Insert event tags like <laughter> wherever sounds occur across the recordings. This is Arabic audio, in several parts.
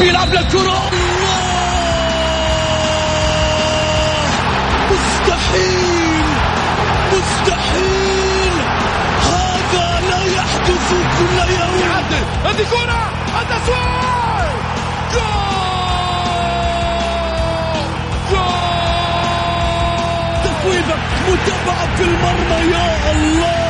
بيلعب للكرة مستحيل مستحيل هذا لا يحدث كل يوم هذه كرة. التسويق جول. جول. تسويبة متابعة في المرمى يا الله.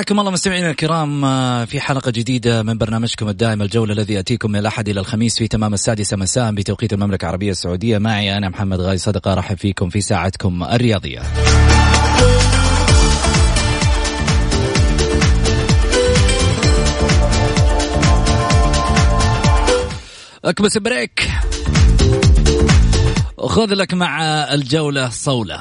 حياكم الله مستمعينا الكرام آه، في حلقة جديدة من برنامجكم الدائم الجولة الذي يأتيكم من الأحد إلى الخميس في تمام السادسة مساء بتوقيت المملكة العربية السعودية. معي أنا محمد غازي صدقة أرحب فيكم في ساعتكم الرياضية. اكبس بريك. خذ لك مع الجولة صولة.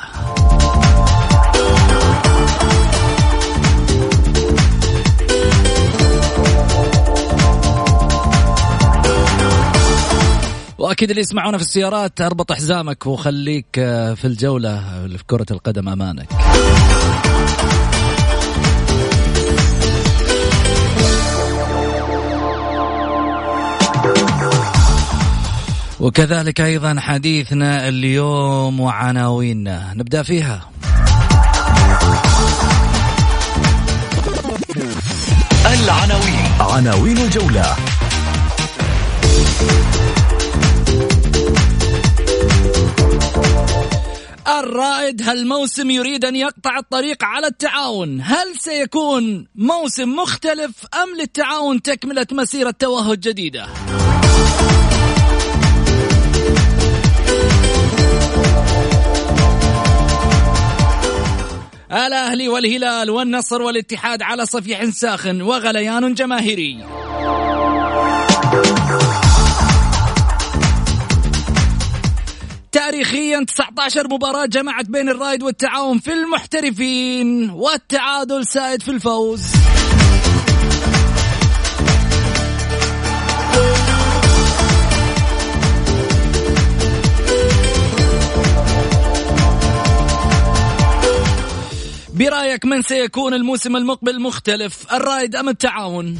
وأكيد اللي يسمعونا في السيارات أربط حزامك وخليك آه، في الجولة في كرة القدم أمانك. وكذلك أيضا حديثنا اليوم وعناويننا نبدأ فيها. العناوين. عناوين الجولة. الرائد هالموسم يريد أن يقطع الطريق على التعاون؟ هل سيكون موسم مختلف أم للتعاون تكملة مسيرة توهج جديدة؟ الأهلي والهلال والنصر والاتحاد على صفيح ساخن وغليان جماهيري. تاريخيا 19 مباراة جمعت بين الرائد والتعاون في المحترفين والتعادل سائد في الفوز. برأيك من سيكون الموسم المقبل مختلف؟ الرائد أم التعاون؟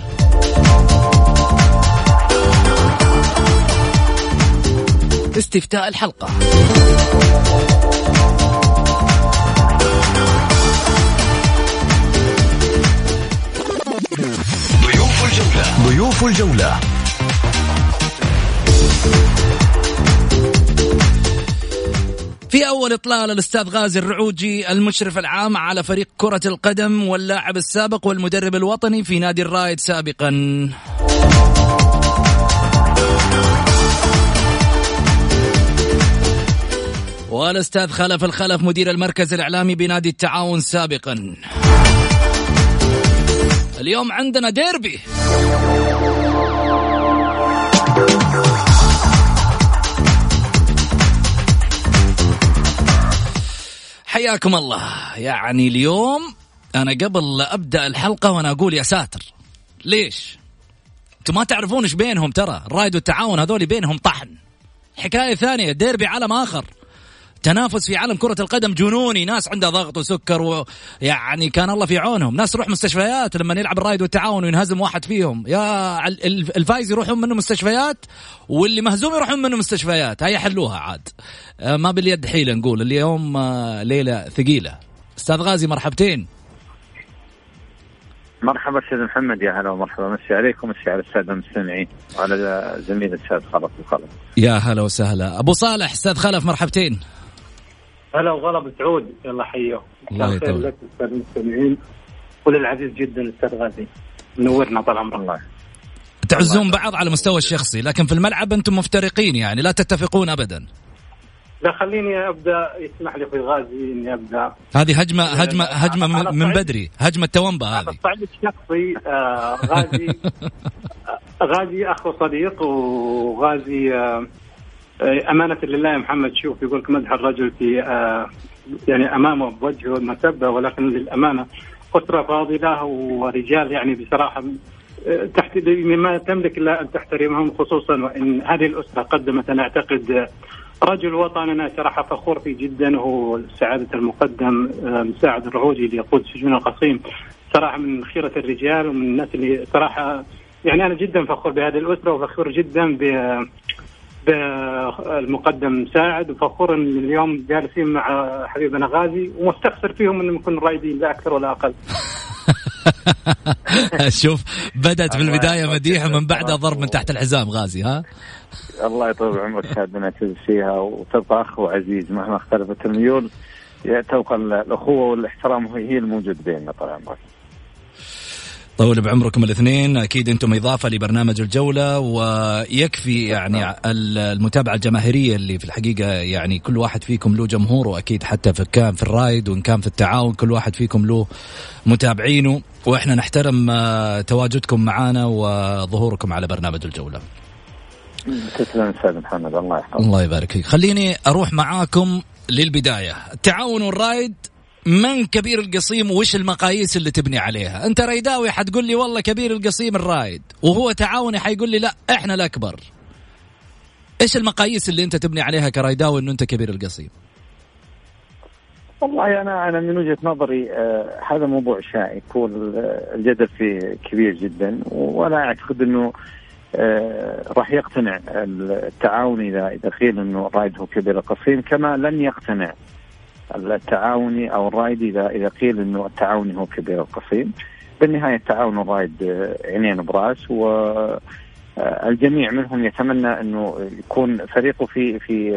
استفتاء الحلقة. ضيوف الجولة. ضيوف الجولة. في أول اطلاله الأستاذ غازي الرعوجي المشرف العام على فريق كرة القدم واللاعب السابق والمدرب الوطني في نادي الرائد سابقا. والاستاذ خلف الخلف مدير المركز الإعلامي بنادي التعاون سابقا. اليوم عندنا ديربي. حياكم الله. يعني اليوم أنا قبل لا أبدأ الحلقة وأنا أقول يا ساتر ليش؟ أنتم ما تعرفون إيش بينهم ترى؟ الرايد والتعاون هذول بينهم طحن. حكاية ثانية ديربي عالم آخر. تنافس في عالم كرة القدم جنوني ناس عندها ضغط وسكر ويعني كان الله في عونهم. ناس تروح مستشفيات لما يلعب الرايد والتعاون وينهزم واحد فيهم. يا ال- ال- الفايز يروحون منه مستشفيات واللي مهزوم يروحون منه مستشفيات. هيا حلوها عاد. آه، ما باليد حيلة نقول. اليوم آه، ليلة ثقيلة. أستاذ غازي مرحبتين. مرحبا أستاذ محمد. يا هلا ومرحبا. مسي عليكم ومسي على السادة المستمعين وعلى زميل الاستاذ خلف وخلف يا هلا وسهلا. أبو صالح أستاذ خلف مرحبتين. هلا وغلا سعود. يلا حيه الله يطول. لك أستاذ المستمعين. وللعزيز جدا أستاذ غازي. منورنا طال عمرك. الله تعزون بعض على المستوى الشخصي لكن في الملعب أنتم مفترقين يعني لا تتفقون ابدا. لا خليني أبدأ. يسمح لي أخوي غازي إني أبدأ. هذه هجمه هجمه هجمة من- على بدري. هجمة تومبا على هذه. الصعيد الشخصي آه غازي. <laughs> آه غازي اخ وصديق وغازي آه آه، أمانة لله يا محمد. شوف يقول لك مدح الرجل في آه يعني أمامه بوجهه المسبة ولكن للأمانة أسرة فاضلة ورجال يعني بصراحة آه، تحت ما تملك إلا أن تحترمهم خصوصا وإن هذه الأسرة قدمت أنا أعتقد آه، رجل وطن أنا صراحة فخور فيه جدا هو سعادة المقدم مساعد الرعودي اللي يقود سجون القصيم. صراحة من خيرة الرجال ومن الناس اللي صراحة يعني أنا جدا فخور بهذه الأسرة وفخور جدا ب بالمقدم مساعد وفخور ان اليوم جالسين مع حبيبنا غازي ومستخسر فيهم إنهم يكونوا رايدين لا أكثر ولا أقل. <laughs> شوف بدأت في البداية يحفظك مديح يا ومن بعدها. ضرب من تحت الحزام غازي ها الله يطول عمرك هذا نعتز فيها وتبقى أخ وعزيز مهما اختلفت الميول تبقى الأخوة والإحترام هي الموجود بيننا طال عمرك. طول بعمركم الاثنين. أكيد أنتم إضافة لبرنامج الجولة ويكفي يعني المتابعة الجماهيرية اللي في الحقيقة يعني كل واحد فيكم له جمهوره أكيد حتى في كان في الرايد وإن كان في التعاون كل واحد فيكم له متابعينه. وإحنا نحترم آه، تواجدكم معنا وظهوركم على برنامج الجولة. تسلم أستاذ محمد الله يحفظك. الله يبارك فيك. خليني أروح معاكم للبداية. التعاون والرايد من كبير القصيم وش المقاييس اللي تبني عليها؟ انت ريداوي حتقول لي والله كبير القصيم الرايد وهو تعاوني حيقول لي لا إحنا الأكبر. إيش المقاييس اللي انت تبني عليها كريداوي انه انت كبير القصيم؟ والله أنا أنا من وجهة نظري آه هذا موضوع شائك والجدل فيه كبير جدا وأنا أعتقد إنه آه راح يقتنع التعاوني اذا إذا قيل إنه الرايد هو كبير القصيم كما لن يقتنع التعاوني أو الرايد اذا إذا قيل إنه التعاوني هو كبير القصيم بالنهاية التعاون والرايد آه، عينين براس و آه، الجميع منهم يتمنى إنه يكون فريقه في في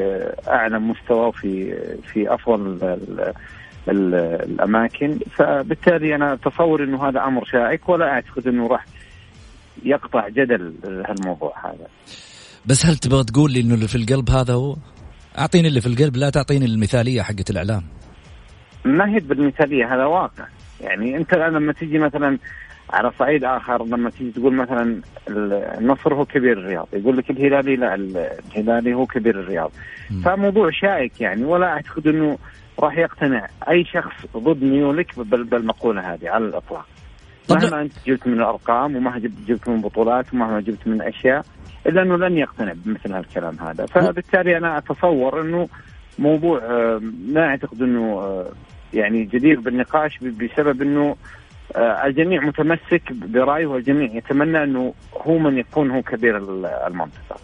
أعلى مستوى وفي في أفضل ال- ال- الأماكن. فبالتالي أنا أتصور إنه هذا أمر شائك ولا أعتقد إنه راح يقطع جدل هالموضوع هذا. بس هل تبغى تقول لي إنه اللي في القلب هذا هو؟ أعطيني اللي في القلب لا تعطيني المثالية حقت الإعلام. ما هي بالمثالية هذا واقع. يعني أنت الآن لما تيجي مثلا على صعيد آخر لما تيجي تقول مثلا النصر هو كبير الرياض يقول لك الهلالي لا الهلالي هو كبير الرياض. مم. فموضوع شائك يعني ولا أعتقد إنه راح يقتنع أي شخص ضد ميولك بال- بالمقولة هذه على الإطلاق. مهما أنت جبت من الأرقام ومهما جبت من بطولات ومهما جبت من أشياء. الا انه لن يقتنع بمثل هالكلام هذا. فبالتالي أنا أتصور إنه موضوع آه، ما أعتقد إنه آه، يعني جدير بالنقاش بسبب إنه آه، الجميع متمسك برأيه والجميع يتمنى إنه هو من يكون هو كبير ال- المنطقة.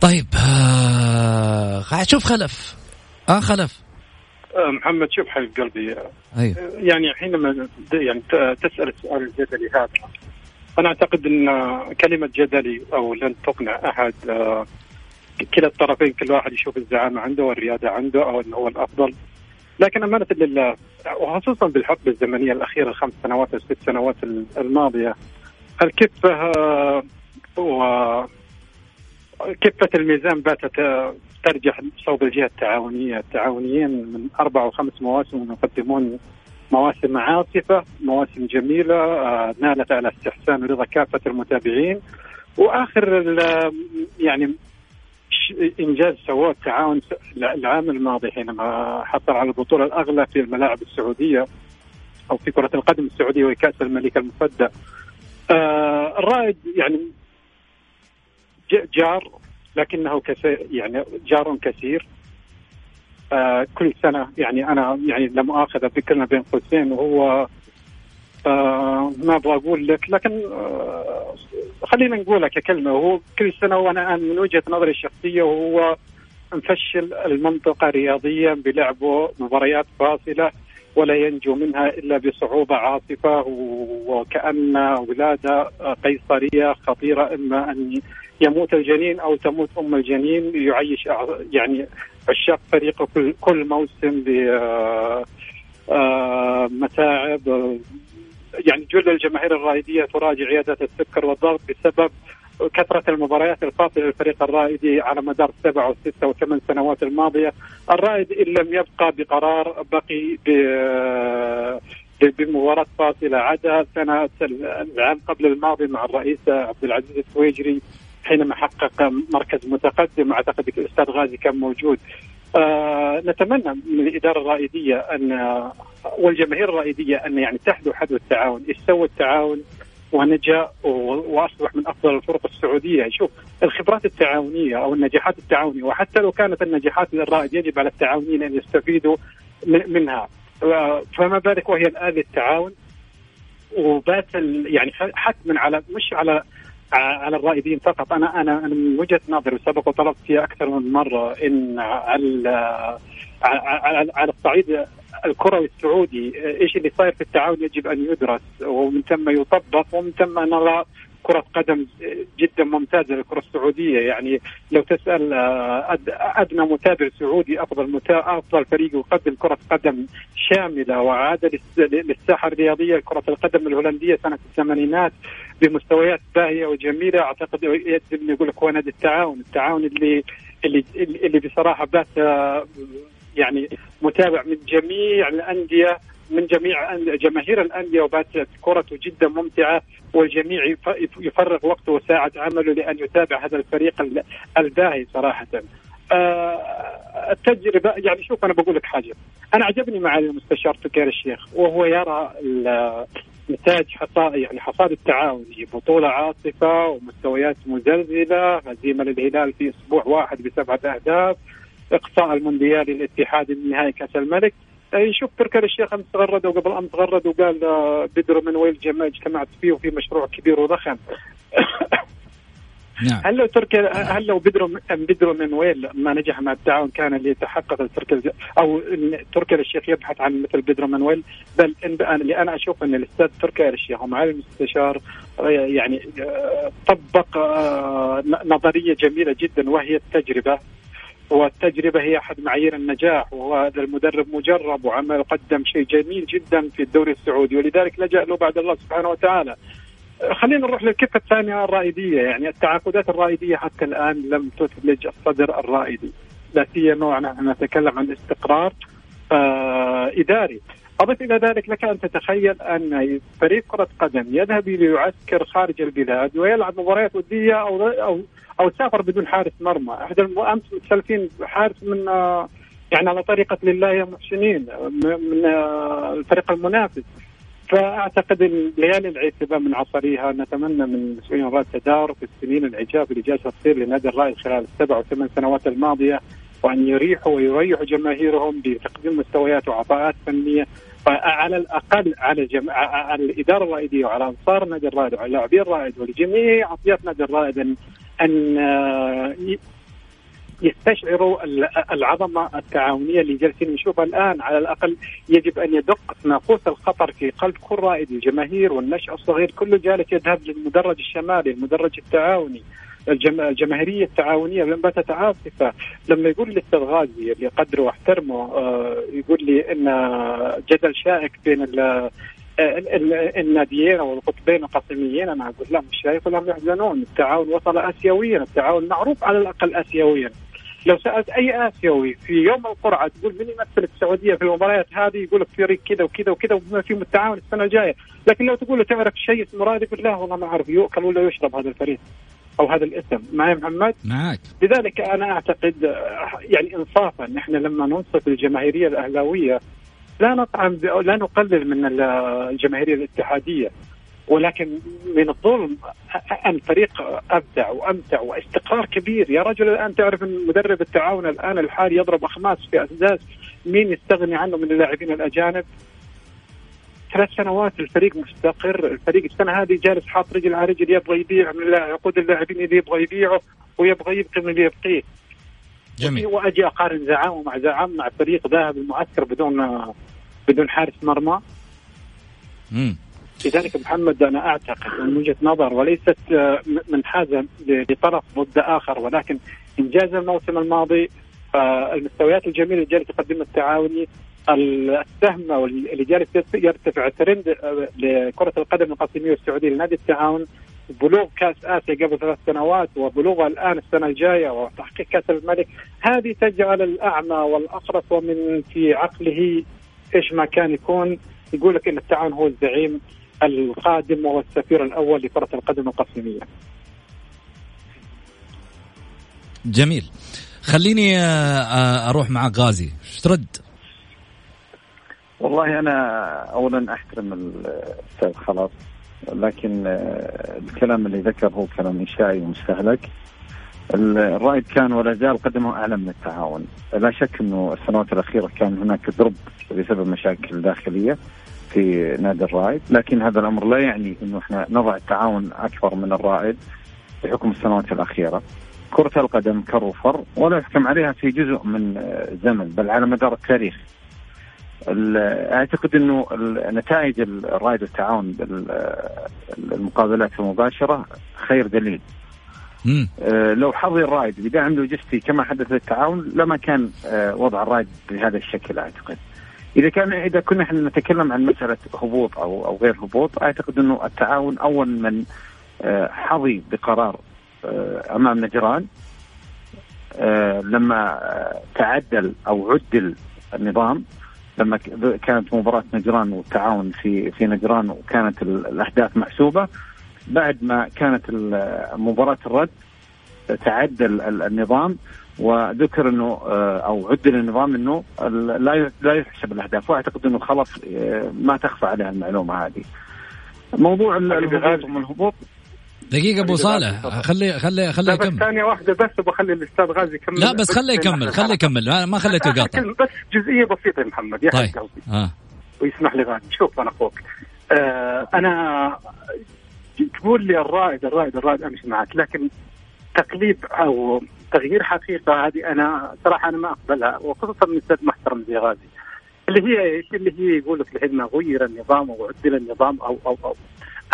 طيب آه شوف خلف. آه خلف. محمد شوف حبيب قلبي. أيوه. يعني حينما يعني ت- تسأل السؤال الجدلي هذا أنا أعتقد أن كلمة جدلي أو لن تقنع أحد آه، كلا الطرفين كل واحد يشوف الزعامة عنده والريادة عنده أو أنه هو الأفضل. لكن أمانة لله وخصوصا بالحقبة الزمنية الأخيرة الخمس سنوات أو ست سنوات الماضية الكفة آه، و كفة الميزان باتت آه، ترجح صوب الجهة التعاونية. التعاونيين من أربع وخمس مواسم يقدمون مواسم عاصفة مواسم جميلة آه، نالت على استحسان ورضا كافة المتابعين. وآخر يعني إنجاز سواه التعاون العام الماضي حينما حصل على البطولة الأغلى في الملاعب السعودية أو في كرة القدم السعودية وهي كأس الملك المفدى. آه الرائد يعني جار لكنه يعني جار كثير. آه كل سنة يعني أنا يعني لا مؤاخذه بكلمه بين قوسين وهو آه ما أبغى أقول لك لكن آه خلينا نقولها ككلمة. وهو كل سنة وأنا من وجهة نظري الشخصية وهو مفشل المنطقة رياضيا بلعبه مباريات فاصلة ولا ينجو منها إلا بصعوبة عاصفه وكأن ولادة قيصرية خطيرة إما أن يموت الجنين أو تموت أم الجنين يعيش يعني عشاق فريقه كل كل موسم بمتاعب يعني جل الجماهير الرائدية تراجع عيادات السكر والضغط بسبب كثرة المباريات الفاصلة للفريق الرائدي على مدار السبع والستة والثمان سنوات الماضية. الرائد إن لم يبقى بقرار بقي بمباراة فاصلة. عدا سنة العام قبل الماضي مع الرئيس عبد العزيز السويجري حينما حقق مركز متقدم أعتقد الأستاذ غازي كان موجود. آه نتمنى من الإدارة الرائدية أن والجماهير الرائدية أن يعني تحذو حذو التعاون، إيش سوى التعاون؟ ونجا وأصبح من أفضل الفرق السعودية، شوف الخبرات التعاونية أو النجاحات التعاونية وحتى لو كانت النجاحات للرائد يجب على التعاونيين أن يستفيدوا منها. آه، فما بالك وهي الآن للتعاون؟ وبات يعني حتما على مش على على الرائدين فقط. أنا أنا أنا من وجهة نظري وسبق وطلبت فيها أكثر من مرة إن على على, على الصعيد الكروي السعودي إيش اللي صاير في التعاون يجب أن يدرس ومن ثم يطبق ومن ثم نرى كرة قدم جدا ممتازة للكرة السعودية. يعني لو تسأل أدنى متابع سعودي أفضل أفضل فريق يقدم كرة قدم شاملة وعاد للساحة الرياضية كرة القدم الهولندية سنة الثمانينات بمستويات باهية وجميلة أعتقد يجب يقول لك هو نادي التعاون التعاون اللي اللي اللي بصراحة بات آه، يعني متابع من جميع الأندية من جميع جماهير الأندية وباتت كرته جدا ممتعة والجميع يفرغ وقته وساعة عمله لأن يتابع هذا الفريق الباهي صراحة. آه، التجربة يعني شوف أنا بقول لك حاجة. أنا عجبني مع المستشار تكير الشيخ وهو يرى نتاج حصاد يعني حصاد التعاون بطولة عاصفه ومستويات مزلزلة هزيمة للهلال في أسبوع واحد بسبعة أهداف إقصاء المونديال للاتحاد من نهائي كأس الملك. يشوف تركي الشيخ أمس تغرد وقبل أمس تغرد وقال آه، بدر من ويل اجتمعت فيه وفي مشروع كبير وضخم. نعم. هل لو تركي هل لو بدرو من وين ما نجح مع التعاون كان اللي يتحقق تركي أو تركي الشيخ يبحث عن مثل بدرو منويل بل إن اللي أنا أشوف إن الأستاذ تركي الشيخ ومعالي المستشار آه، يعني آه، طبق نظرية جميلة جدا وهي التجربة والتجربة هي أحد معايير النجاح وهذا المدرب مجرب وعمل قدم شيء جميل جدا في الدوري السعودي ولذلك لجأ له بعد الله سبحانه وتعالى خلينا نروح للكفة الثانية الرائدية. يعني التعاقدات الرائدية حتى الآن لم تثلج الصدر الرائدي. لا سيما نحن نتكلم عن استقرار آه إداري. أضف إلى ذلك لك أن تتخيل أن فريق كرة قدم يذهب ليعسكر خارج البلاد ويلعب مباريات ودية أو أو أو سافر بدون حارس مرمى. احد أمس متسلفين حارس من يعني على طريقة لله يا محسنين من الفريق المنافس. فأعتقد إن ليالي العتبه من عصريها نتمنى من المسؤولين الرائد تدارك السنين العجاب اللي جالسه تصير لنادي الرائد خلال السبع وثمان سنوات الماضية وأن يريحوا ويريحوا جماهيرهم بتقديم مستويات وعطاءات فنية فعلى الأقل على جم... على الإدارة الرائدية وعلى أنصار نادي الرائد وعلى لاعبي الرائد ولجميع اطياف نادي الرائد إن إن آه، يستشعروا العظمة التعاونية اللي جالسين نشوفها الآن. على الأقل يجب أن يدق ناقوس الخطر في قلب كل رائد الجماهير والنشء الصغير. كله جالس يذهب للمدرج الشمالي المدرج التعاوني الجماهيرية التعاونية. لما عاصفه لما يقول لي الاستاذ غازي اللي قدره واحترمه آه، يقول لي إن جدل شائك بين الناديين أو القطبين القسميين. أنا أقول لا مش شايف يحزنون. التعاون وصل اسيويا. التعاون معروف على الأقل اسيويا. لو سألت أي آسيوي في يوم القرعة تقول من يمثل السعودية في المباريات هذه يقول لك فريق كذا وكذا وكذا وبما فيهم التعاون السنة الجاية، لكن لو تقول له تعرف شيء اسمه رائد يقول لا والله ما أعرف يؤكل ولا يشرب هذا الفريق أو هذا الاسم، معي محمد؟ معك. لذلك أنا أعتقد يعني انصافا نحن لما ننصف الجماهيرية الأهلاوية لا نطعن لا نقلل من الجماهيرية الاتحادية. ولكن من الظلم أن فريق أبدع وأمتع واستقرار كبير. يا رجل الآن تعرف أن مدرب التعاون الآن الحالي يضرب أخماس في أساس مين يستغني عنه من اللاعبين الأجانب؟ ثلاث سنوات الفريق مستقر. الفريق السنة هذه جالس حاط رجل على رجل يبغى يبيع من عقود اللاعبين اللي يبغى يبيعه ويبغى يبقي من اللي يبقيه. جميل. وأجي أقارن زعامه مع زعام مع فريق ذاهب المعسكر بدون بدون حارس مرمى. امم لذلك محمد أنا أعتقد من وجهة نظر وليست آه، منحازة لطرف ضد آخر ولكن إنجاز الموسم الماضي فالمستويات الجميلة اللي جالس يقدمها التعاوني السهم اللي جالس يرتفع الترند لكرة القدم القاسميه والسعوديه لنادي التعاون. بلوغ كأس آسيا قبل ثلاث سنوات وبلوغها الآن السنة الجاية وتحقيق كأس الملك. هذه تجعل الأعمى والاخرس ومن في عقله إيش ما كان يكون. يقول لك إن التعاون هو الزعيم. القادم وهو السفير الأول لكرة القدم القسمية. جميل. خليني آه، آه، أروح مع غازي. إيش ترد؟ والله أنا اولا أحترم الأستاذ خلاص لكن آه، الكلام اللي ذكر هو كلام انشائي ومستهلك. الرائد كان ولا زال قدمه أعلى من التعاون. لا شك إنه السنوات الأخيرة كان هناك ضرب بسبب مشاكل داخلية. في نادي الرائد لكن هذا الأمر لا يعني إنه إحنا نضع التعاون أكبر من الرائد بحكم السنوات الأخيرة. كرة القدم كروفر ولا يحكم عليها في جزء من زمن بل على مدار التاريخ. أعتقد إنه نتائج الرائد والتعاون بالمقابلات المباشرة خير دليل. آه لو حظي الرائد بدعم لوجستي كما حدث للتعاون لما كان آه وضع الرائد بهذا الشكل أعتقد. إذا كان إذا كنا إحنا نتكلم عن مسألة هبوط أو أو غير هبوط أعتقد إنه التعاون أول من آه حظي بقرار آه أمام نجران. آه لما تعدل أو عدل النظام لما كانت مباراة نجران والتعاون في في نجران وكانت الأهداف محسوبة بعد ما كانت مباراة الرد تعدل النظام. وذكر إنه آه، أو عدل النظام إنه لا لا يحسب الأهداف وأعتقد إنه خلاص آه، ما تخفى عليها المعلومة هذه. موضوع الهبوط. الهبوط. دقيقة أبو صالح خلي خلي خلي يكمل. ثانية واحدة بس بخلي الأستاذ غازي يكمل. لا بس خليه يكمل <laughs> خليه يكمل. ما خليته يقاطع. بس جزئية بسيطة يا محمد يا طيب. قلبي آه. ويسمح لي غازي. شوف أنا أخوك. آه أنا تقول لي الرائد الرائد الرائد أمشي معك لكن تقليب أو تغيير حقيقة هذه أنا صراحة أنا ما أقبلها وخصوصا من أستاذ محترم زي غازي اللي هي إيش؟ اللي هي يقول لك لحين غير النظام أو عدل النظام أو أو أو.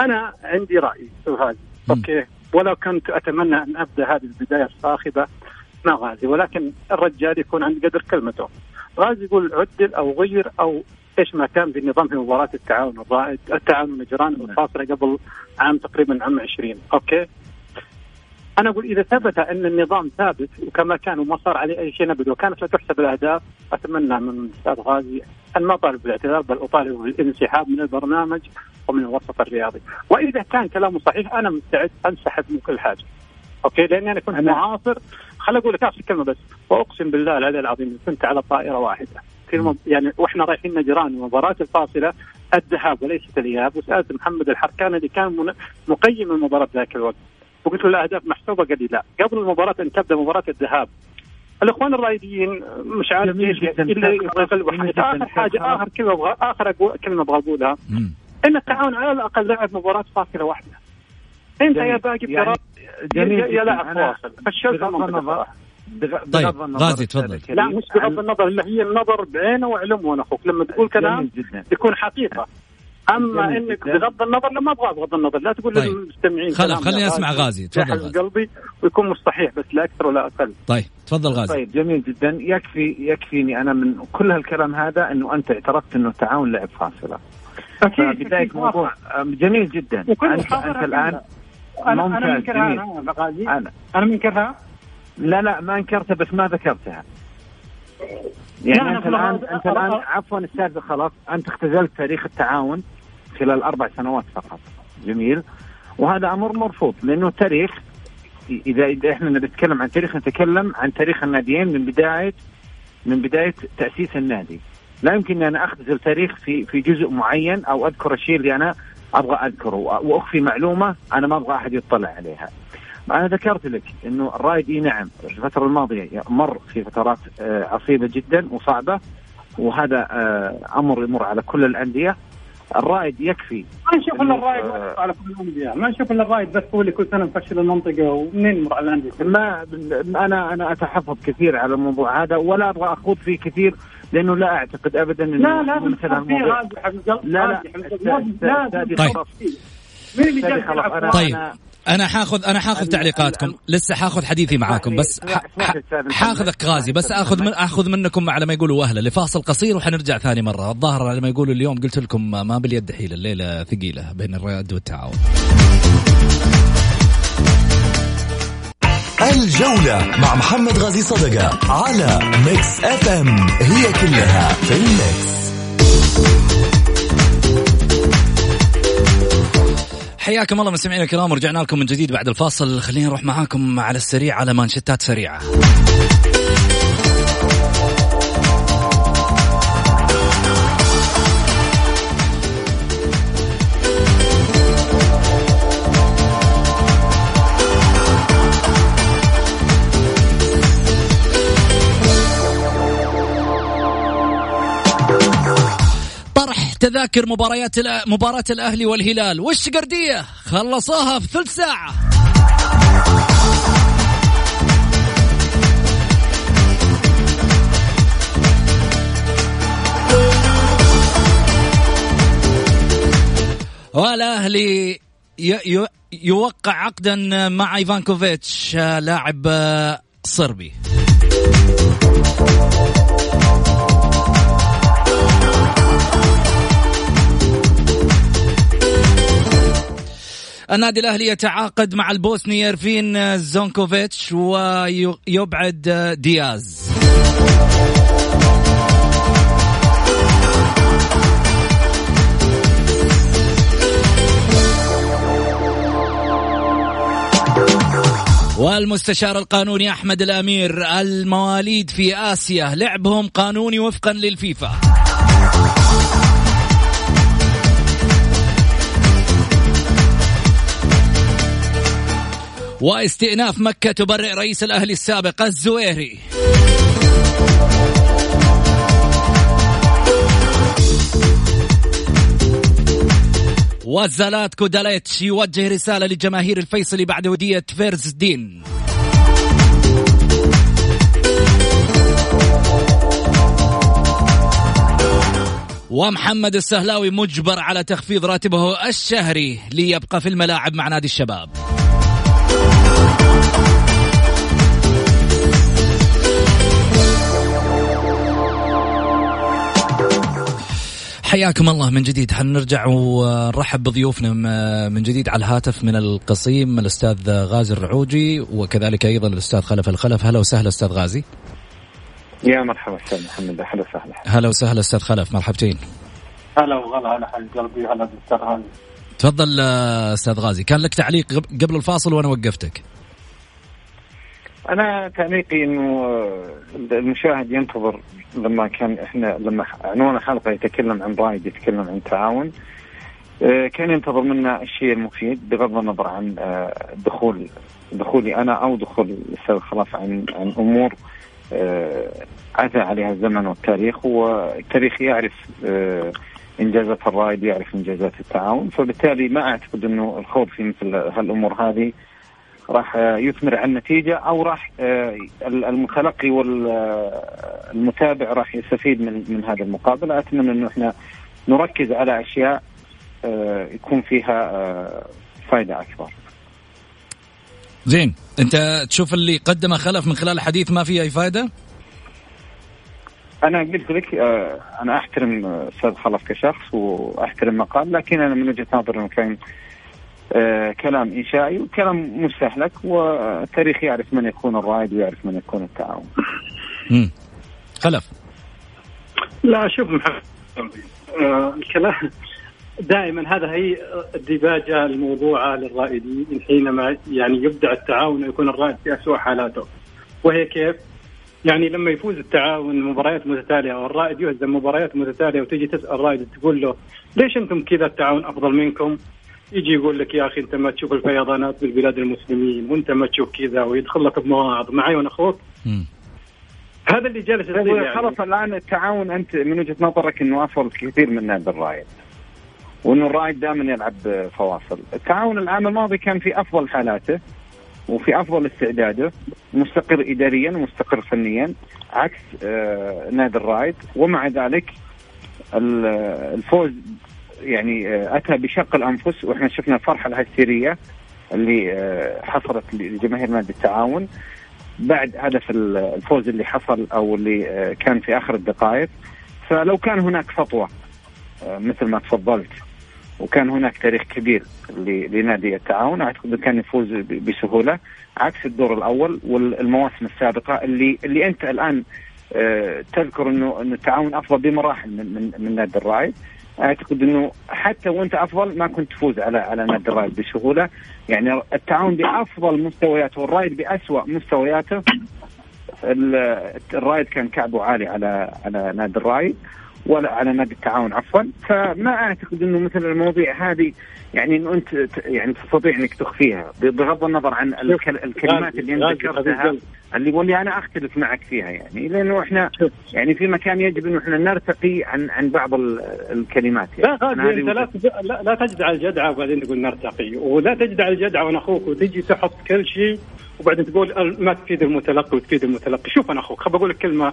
أنا عندي رأي هذا أوكي؟ ولو كنت أتمنى أن أبدأ هذه البداية الصاخبه مع غازي ولكن الرجال يكون عند قدر كلمته. غازي يقول عدل أو غير أو إيش ما كان في نظام في مباراة التعاون الرائد التعاون نجران الفاصلة قبل عام تقريبا عام 20 okay؟ أنا أقول إذا ثبت أن النظام ثابت وكما كان وما صار عليه أي شيء نبذ وكانت لا تحسب الأهداف. أتمنى من الأستاذ غازي أن ما اطالب بالاعتذار بل أطالب بالانسحاب من البرنامج ومن الوسط الرياضي. وإذا كان كلامه صحيح أنا مستعد أنسحب من كل حاجة. okay؟ لأني أنا كنت معاصر. خل أقول لك آخر كلمة بس. وأقسم بالله العلي العظيم كنت على طائرة واحدة. في يعني وإحنا رايحين نجران المباراة الفاصلة. الذهاب وليست الإياب. وسألت محمد الحركان اللي كان مقيم المباراة ذاك الوقت. وقلت له الاهداف محسوبة. قال لي لا. قبل المباراة أن تبدأ مباراة الذهاب الإخوان الرايديين مش عارف إيش الا يبغى آخر حاجة آخر كلمة أبغى آخر كلمة أبغى أقولها. إن التعاون على الأقل لعب مباراة فاصلة واحدة. انت يا باقي يعني جميل يا لاعب فاصل. فشلت النظر طيب غازي تفضل. لا مش بغض النظر اللي هي النظر بعينه وعلم أخوك لما تقول كلام يكون حقيقة. أما إنك بغض النظر لما أبغى بغض النظر. لا تقول طيب. للمستمعين خل... خليني أسمع غازي تفضل غازي. قلبي ويكون مش صحيح بس لا أكثر ولا أقل. طيب تفضل غازي. طيب جميل جدا. يكفي يكفيني أنا من كل هالكلام هذا إنه أنت اعترفت إنه التعاون لعب فاصلة. أكيد بدايه موضوع جميل جدا. انت, أنت الآن أنا أنا منكرها أنا غازي. أنا. أنا منكرها؟ لا لا ما انكرتها بس ما ذكرتها. يعني أنت الان أنت الان عفوا أستاذ خلاص أنت اختزلت تاريخ التعاون. خلال أربع سنوات فقط. جميل. وهذا أمر مرفوض لأنه تاريخ إذا إذا إحنا نتكلم عن تاريخ نتكلم عن تاريخ الناديين من بداية من بداية تأسيس النادي. لا يمكن أن اختزل تاريخ في في جزء معين أو أذكر الشيء اللي أنا أبغى أذكره وأخفي معلومة أنا ما أبغى أحد يطلع عليها. أنا ذكرت لك إنه الرائد نعم الفترة الماضية مر في فترات آه، عصيبة جدا وصعبة وهذا آه، أمر يمر على كل الأندية. الرائد يكفي. ما نشوف إلا الرائد على كل الأندية. ما نشوف إلا الرائد بس هو اللي كل سنة مفشل المنطقة ومنين يمر على الأندية؟ ما أنا أنا أتحفظ كثير على الموضوع هذا ولا أبغى أخوض فيه كثير لأنه لا أعتقد ابدا إنه لا لا مثلا لا لا لا طيب. مين اللي طيب. أنا حاخذ أنا حاخذ تعليقاتكم. لسه حاخذ حديثي معاكم بس حاخذك غازي بس أخذ من أخذ منكم على ما يقولوا وهله لفاصل قصير وحنرجع ثاني مرة. الظاهر على ما يقولوا اليوم قلت لكم ما باليد حيلة الليلة ثقيلة بين الرياض والتعاون. الجولة مع محمد غازي صدقة على Mix FM هي كلها في ال mix حياكم الله مستمعينا الكرام ورجعنا لكم من جديد بعد الفاصل. خلينا نروح معاكم على السريع على مانشتات سريعة. تذاكر مباريات مباراة الأهلي والهلال. والشقردية خلصوها في ثلث ساعة. والأهلي يوقع عقدا مع إيفانكوفيتش لاعب صربي. النادي الأهلي يتعاقد مع البوسني يرفين زونكوفيتش ويبعد دياز. والمستشار القانوني أحمد الأمير المواليد في آسيا لعبهم قانوني وفقا للفيفا. واستئناف مكة تبرئ رئيس الأهلي السابق الزويهري. وزلاتكو داليتش يوجه رسالة لجماهير الفيصلي بعد ودية فيرز الدين ومحمد السهلاوي مجبر على تخفيض راتبه الشهري ليبقى في الملاعب مع نادي الشباب. حياكم الله من جديد. حنرجع ونرحب بضيوفنا من جديد على الهاتف من القصيم الأستاذ غازي الرعوجي وكذلك أيضا الأستاذ خلف الخلف. هلا وسهلا أستاذ غازي. يا مرحبا أستاذ محمد. أهلا وسهلا. هلا وسهلا أستاذ خلف. مرحبتين. هلا وغلا هلا حبيب قلبي هلا أستاذ غازي. تفضل أستاذ غازي. كان لك تعليق قبل الفاصل وأنا وقفتك. أنا تعليقي إنه المشاهد ينتظر لما كان إحنا لما عنوان الحلقة يتكلم عن رايد يتكلم عن تعاون. آه، كان ينتظر منا الشيء المفيد بغض النظر عن آه، دخول دخولي أنا أو دخول الاستاذ خلاص عن عن أمور عثى آه، عليها الزمن والتاريخ. والتاريخ يعرف إنجازات الرائد يعرف إنجازات التعاون. فبالتالي ما أعتقد إنه الخوض في مثل هالأمور هذه راح يثمر عن نتيجه أو راح آه، المتلقي والمتابع راح يستفيد من من هذه المقابله أتمنى إنه إحنا نركز على أشياء آه، يكون فيها آه، فائده أكبر. زين أنت تشوف اللي قدمه خلف من خلال الحديث ما فيه أي فائده؟ أنا قلت لك أنا أحترم أستاذ خلف كشخص وأحترم مقال لكن أنا من وجهة نظري إنه كان كلام إنشائي وكلام مستهلك والتاريخ يعرف من يكون الرائد ويعرف من يكون التعاون. امم خلف لا شوف محمد آه الكلام دائما هذا هي الديباجه الموضوعه للرائدين حينما يعني يبدع التعاون ويكون الرائد في اسوء حالاته وهي كيف؟ يعني لما يفوز التعاون مباريات متتالية والرائد يهزم مباريات متتالية وتجي تسأل الرائد تقول له ليش أنتم كذا التعاون أفضل منكم؟ يجي يقول لك يا أخي أنت ما تشوف الفيضانات بالبلاد المسلمين وأنت ما تشوف كذا ويدخل لك بمواعظ معي وأنا أخوك. هذا اللي جالس يعني. خلاص الآن التعاون أنت من وجهة نظرك إنه افضل كثير من نادي الرايد وإنه الرايد دائما يلعب فواصل. التعاون العام الماضي كان في أفضل حالاته وفي أفضل استعداده مستقر اداريا ومستقر فنيا عكس آه نادي الرايد ومع ذلك الفوز يعني آه، أتى بشق الأنفس وإحنا شفنا الفرحة الهستيرية اللي آه، حصلت لجماهير نادي التعاون. بعد هدف الفوز اللي حصل أو اللي آه، كان في آخر الدقائق. فلو كان هناك سطوة مثل ما تفضلت وكان هناك تاريخ كبير لنادي التعاون أعتقد كان يفوز بسهولة. عكس الدور الأول والمواسم السابقة اللي اللي أنت الآن تذكر إنه إنه التعاون أفضل بمراحل من من, من نادي الرايد أعتقد إنه حتى وأنت أفضل ما كنت تفوز على على نادي الرايد بسهولة. يعني التعاون بأفضل مستوياته والرايد بأسوأ مستوياته الرايد كان كعبه عالي على على نادي الرايد ولا على نادي التعاون عفوا. فما أعتقد إنه مثل المواضيع هذه يعني إنه أنت يعني تستطيع إنك تخفيها بغض النظر عن الكلمات اللي أنت ذكرتها اللي واللي أنا أختلف معك فيها يعني لأنه إحنا يعني في مكان يجب إنه إحنا نرتقي عن عن بعض الكلمات يعني. لا غادي أنت لا لا, لا تجدع الجدعه وبعدين تقول نرتقي ولا تجدع الجدعه وأنا أخوك وتجي تحط كل شيء وبعدين تقول ما تفيد المتلقي وتفيد المتلقي. شوف أنا أخوك خل بقول لك كلمة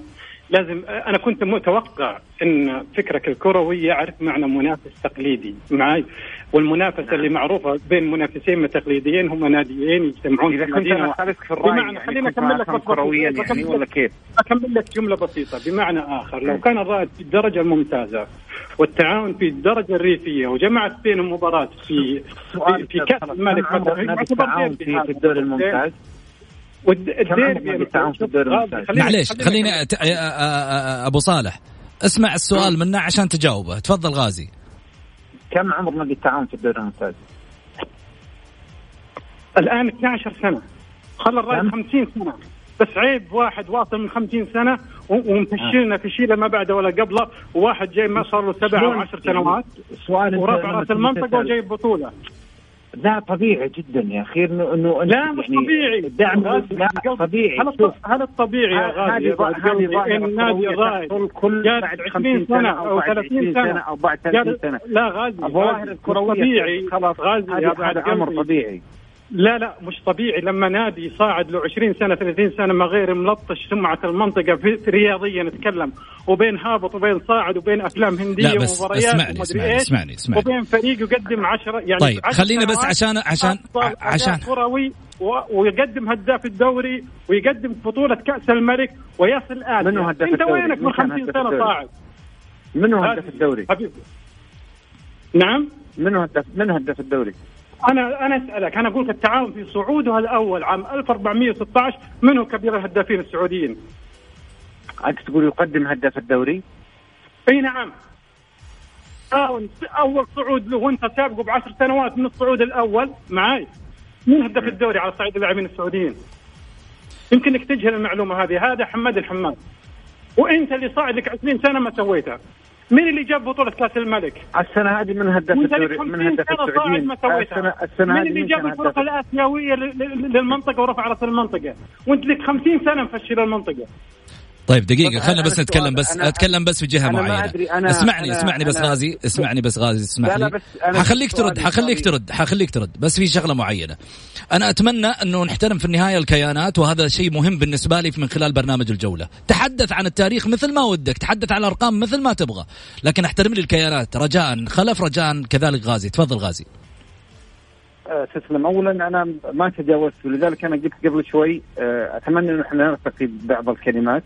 لازم أنا كنت متوقع إن فكرك الكروي يعرف معنى منافس تقليدي معي والمنافسة اللي معروفة بين منافسين تقليديين هم ناديين يجتمعون إذا كنت أنا في الرأي بمعنى يعني خليني أكمل لك كرويا يعني ولا كيف؟ أكمل لك جملة بسيطة بمعنى آخر. لو كان الرائد في الدرجه الممتازه والتعاون في الدرجه الريفية وجمعت بينهم مباراة في في, في كأس الملك مثلا في الدوري الممتاز؟ والديربي معليش خليني أبو صالح اسمع السؤال منه عشان تجاوبه. تفضل غازي. كم عمر نادي التعاون في الدوري الممتاز؟ الآن 12 سنة. خلى الرأي 50 سنة. بس عيب واحد واصل من 50 سنة ومفشلنا في شيء ما بعده ولا قبله وواحد جاي ما صار له سبع أو عشر سنوات سؤال ورفع رأس المنطقة وجايب بطولة. لا طبيعي جدا يا أخي. انه إنه لا مش يعني طبيعي. الدعم لا طبيعي. هل هل الطبيعي يا غالي؟ هذه إن النادي الراعي كل بعد 50 سنة أو 30 سنة. أو بعد 30 سنة. لا غازي الظواهر الكروية طبيعي. خلاص. غازي هذا أمر طبيعي. لا لا مش طبيعي. لما نادي صاعد له 20 سنة 30 سنة ما غير ملطش سمعة المنطقة في رياضيا نتكلم. وبين هابط وبين صاعد وبين أفلام هندية لا بس ومباريات اسمعني اسمعني, اسمعني اسمعني. وبين فريق يقدم 10 يعني طيب خلينا بس عشان عشان عشان كروي ويقدم هداف الدوري ويقدم بطولة كأس الملك ويصل الآن. منو هداف أنت وينك من 50 سنة صاعد؟ منو هداف الدوري؟ نعم؟ منو هداف من هداف الدوري؟ أنا أنا أسألك أنا أقول لك التعاون في صعوده الأول عام 1416 من هو كبير الهدافين السعوديين؟ أنت تقول يقدم هداف الدوري؟ إي نعم تعاون أول صعود له وأنت سابقه بعشر سنوات من الصعود الأول معاي مين هداف الدوري على صعيد اللاعبين السعوديين؟ يمكن إنك تجهل المعلومة هذه هذا حماد الحماد وأنت اللي صاعد لك 20 سنة ما سويتها مين اللي جاب بطولة كأس الملك؟ السنة هذه من هدف الدوري من هدف السعوديين السنة السنة مين اللي جاب الفرق الآسيوية للمنطقة ورفع رأس المنطقة؟ وأنت لك 50 سنة مفشل المنطقة طيب دقيقة خلنا بس نتكلم بس أتكلم بس في جهة معينة. أنا اسمعني أنا اسمعني بس غازي اسمعني بس غازي اسمح لي حخليك ترد حخليك ترد حخليك ترد بس في شغلة معينة. أنا أتمنى أنه نحترم في النهاية الكيانات وهذا شيء مهم بالنسبة لي من خلال برنامج الجولة. تحدث عن التاريخ مثل ما ودك تحدث عن الأرقام مثل ما تبغى لكن أحترم لي الكيانات. رجاء خلف رجاء كذلك غازي. تفضل غازي. تسلم اولا أنا ما تجاوزت ولذلك أنا قلت قبل شوي أه، أتمنى أن إحنا نرتقي بعض الكلمات.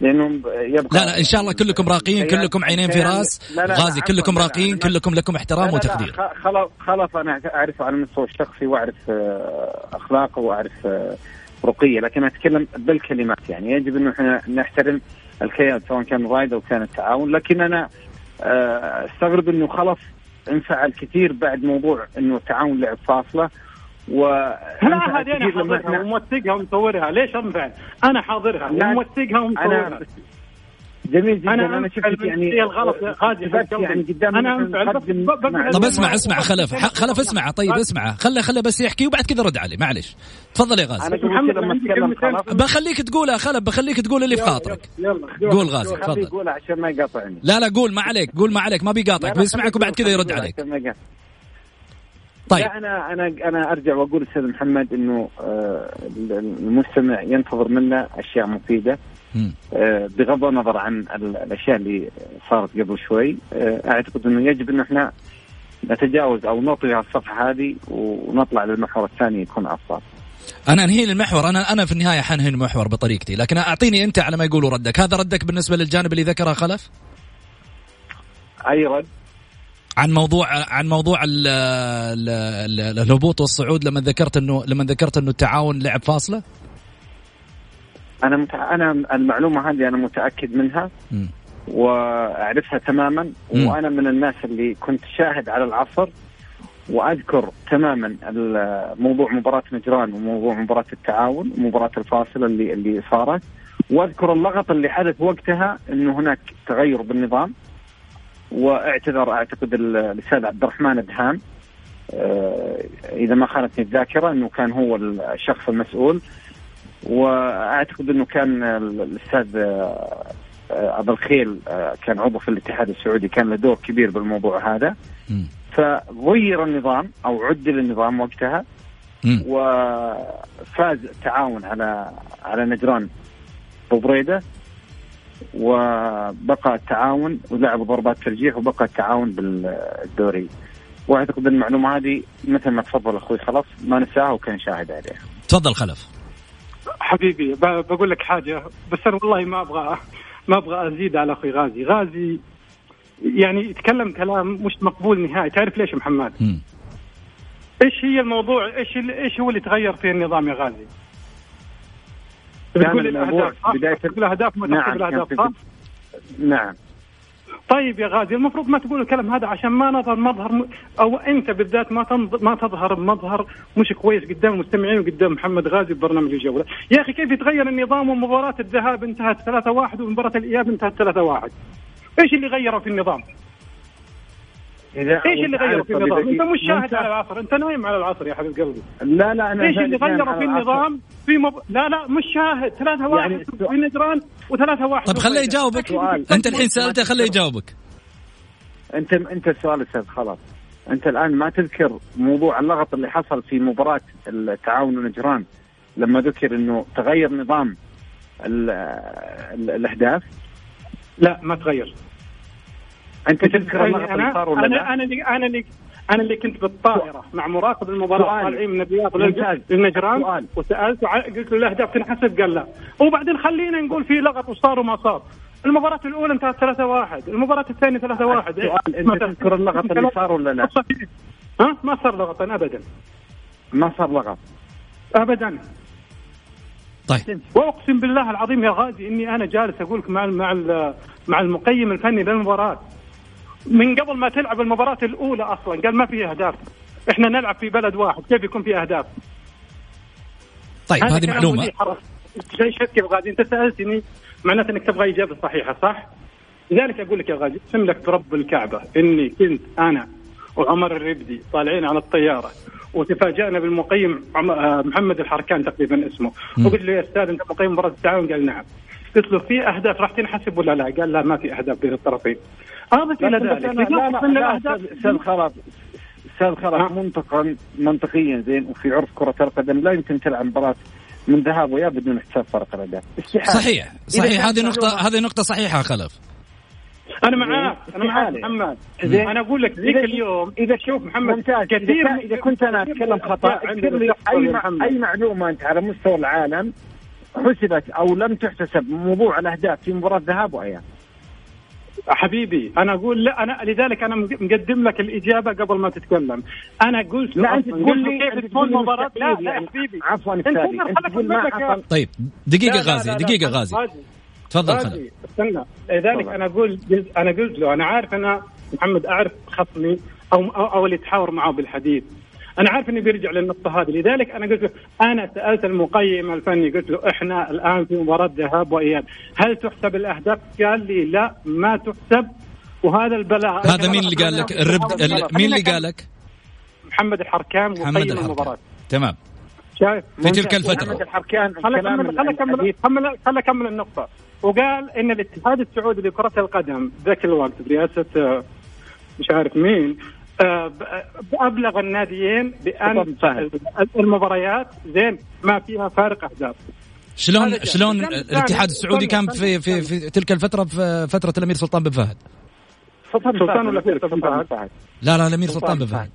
لأنه يبقى لا لا إن شاء الله كلكم راقيين كلكم عينين في راس. لا لا غازي كلكم راقيين كلكم لكم احترام وتقدير. خلاص خلاص أنا اعرفه على المستوى الشخصي وأعرف آه، أخلاقه وأعرف آه، رقيه لكن أتكلم بالكلمات يعني. يجب انه إحنا نحترم الكيان سواء كان رايد أو كان التعاون. لكن أنا آه، أستغرب أنه خلص انفعل كثير بعد موضوع أنه التعاون لعب فاصلة. و لا هذه أنا حاضرها وموثقها ومصورها. ليش أنفعل؟ أنا حاضرها وموثقها ومصورها. جميل جدا. أنا, أنا شفت يعني الغلط هذه يعني قدام أنا طب اسمع اسمع خلف خلف اسمع طيب اسمع. خله خله بس يحكي وبعد كذا رد عليه معلش تفضل يا غازي. أنا لما أتكلم بخليك تقولها خلف بخليك تقول اللي في خاطرك. قول غازي تفضل. قول عشان ما يقاطعني. لا لا قول ما عليك قول ما عليك ما بيقاطعك بيسمعك وبعد كذا يرد عليك. طيب. أنا أنا أنا أرجع وأقول أستاذ محمد إنه آه، المستمع ينتظر منا أشياء مفيدة. آه، بغض النظر عن الأشياء اللي صارت قبل شوي آه، أعتقد إنه يجب إنه إحنا نتجاوز أو نطوي الصفحة هذه ونطلع للمحور الثاني يكون أفضل. أنا أنهي المحور. أنا أنا في النهاية حنهي المحور بطريقتي لكن أعطيني أنت على ما يقولوا ردك. هذا ردك بالنسبة للجانب اللي ذكره خلف؟ أي رد؟ عن موضوع عن موضوع ال ال ال الهبوط والصعود لما ذكرت انه لما ذكرت إنه التعاون لعب فاصلة أنا مت... أنا المعلومة هذه أنا متأكد منها م. وأعرفها تماما مم. وأنا من الناس اللي كنت شاهد على العصر وأذكر تماما موضوع مباراة نجران وموضوع مباراة التعاون ومباراه الفاصلة اللي اللي صارت وأذكر اللغط اللي حدث وقتها إنه هناك تغير بالنظام واعتذر أعتقد الأستاذ عبد الرحمن الدهام آه، إذا ما خانتني الذاكرة إنه كان هو الشخص المسؤول. وأعتقد إنه كان الأستاذ آه، ابو الخيل آه، كان عضو في الاتحاد السعودي كان له دور كبير بالموضوع هذا. فغير النظام أو عدل النظام وقتها. وفاز التعاون على على نجران بوبريدة. وبقى التعاون ولعبوا ضربات ترجيح وبقى التعاون بالدوري واعتقد المعلومه هذه مثل ما تفضل أخوي خلاص ما نساها وكان شاهد عليها. تفضل خلف. حبيبي ب- بقول لك حاجة بس أنا والله ما أبغى ما أبغى أزيد على أخوي غازي، غازي يعني يتكلم كلام مش مقبول نهائي، تعرف ليش محمد؟ م. إيش هي الموضوع؟ إيش إيش هو اللي تغير في النظام يا غازي؟ بتقول الأهداف بتقول الاهداف ما نعم، الاهداف صح؟ نعم طيب يا غازي المفروض ما تقول الكلام هذا عشان ما نظهر مظهر م... أو أنت بالذات ما تنظ... ما تظهر بمظهر مش كويس قدام المستمعين وقدام محمد غازي ببرنامج الجولة، يا أخي كيف يتغير النظام ومباراة الذهاب انتهت 3-1 ومباراة الإياب انتهت 3-1 إيش اللي غيره في النظام؟ إذا إيش اللي غيره في النظام؟ أنت مش شاهد. على العصر، أنت نايم على العصر يا حبيب قلبي. لا لا أنا إيش اللي على في. النظام؟ في مب... لا لا مش شاهد 3 1 يعني في نجران و3 1 طيب خليه يجاوبك. أنت الحين سألته خليه يجاوبك. أنت أنت السؤال أستاذ خلاص أنت الآن ما تذكر موضوع اللغط اللي حصل في مباراة التعاون ونجران لما ذكر إنه تغير نظام ال ال الأهداف لا ما تغير أنت تذكر اللغط اللي أنا صار ولا أنا لا؟ أنا اللي أنا اللي أنا اللي كنت بالطائرة مع مراقب المباراة. طالعين من الرياض. للنجران. وسالته قلت له الأهداف تنحسب؟ قال لا. وبعدين خلينا نقول في لغط وصار وما صار. المباراة الأولى انتهت 3-1 المباراة الثانية 3-1 سؤال أنت تذكر اللغط اللي صار ولا لا؟ ها؟ ما صار لغط أبدا. ما صار لغط أبدا. طيب. وأقسم بالله العظيم يا غازي إني أنا جالس أقول لك مع مع مع المقيم الفني للمباراة. من قبل ما تلعب المباراة الأولى أصلا قال ما في أهداف. إحنا نلعب في بلد واحد كيف يكون في أهداف؟ طيب هذه معلومة. شيء شك يا غازي أنت سألتني معناته إنك تبغى إجابة صحيحة صح؟ لذلك أقول لك يا غازي اقسم لك برب الكعبة. إني كنت أنا وعمر الربدي طالعين على الطيارة وتفاجأنا بالمقيم آه، محمد الحركان تقريبا اسمه. وقلت له يا أستاذ أنت مقيم مباراة التعاون؟ قال نعم. قلت له في أهداف راح تنحسب ولا لا؟ قال لا ما في أهداف بين الطرفين. أضف إلى ذلك. لا لا من لا أستاذ خلاص أستاذ خلاص؟ منطقا منطقيا زين وفي عرف كرة القدم لا يمكن تلعب مباراة من ذهاب واياب بدون حساب فرق الأهداف. صحيح صحيح. هذه نقطة معلومة- هذه نقطة صحيحة خلف. أنا معاك أنا معاك. محمد. زين. أنا أقول لك ذيك اليوم إذا شوف محمد ممتاز. كثير إذا كنت أنا أتكلم خطأ لي أي. أي معلومة أنت على مستوى العالم حسبت أو لم تحتسب موضوع الأهداف في مباراة ذهاب وأياب. حبيبي أنا أقول لا أنا لذلك أنا مقدم لك الإجابة قبل ما تتكلم. أنا قلت لا أنت تقول لي كيف تكون مباراة لا لا يا يعني. حبيبي. عفوا أنت تقول ما حصل طيب دقيقة لا، لا، غازي لا، لا، دقيقة لا، غازي. غازي. تفضل غازي استنى. لذلك أنا أقول أنا قلت له أنا عارف أنا محمد أعرف خصمي أو أو, أو اللي تحاور معه بالحديث. أنا عارف إنه بيرجع للنقطة هذه. لذلك أنا قلت له أنا سألت المقيم الفني قلت له إحنا الآن في مباراة ذهاب وإياب. هل تحسب الأهداف؟ قال لي لا ما تحسب. وهذا البلاء. هذا مين اللي قال لك؟ الربد ال- مين اللي قال لك؟ محمد الحركام محمد المباراة. تمام. شايف؟ في تلك محمد الفترة. الحركان الكلام اكمل خلى اكمل النقطة. وقال إن الاتحاد السعودي لكرة القدم ذاك الوقت برئاسة آه، مش عارف مين ابلغ الناديين بأن. المباريات زين ما فيها فارق اهداف شلون. شلون الاتحاد السعودي كان في في. في تلك الفترة في فترة الأمير سلطان بن فهد سلطان ولا سلطان سلطان فهد؟ فهد لا لا الأمير سلطان بن فهد.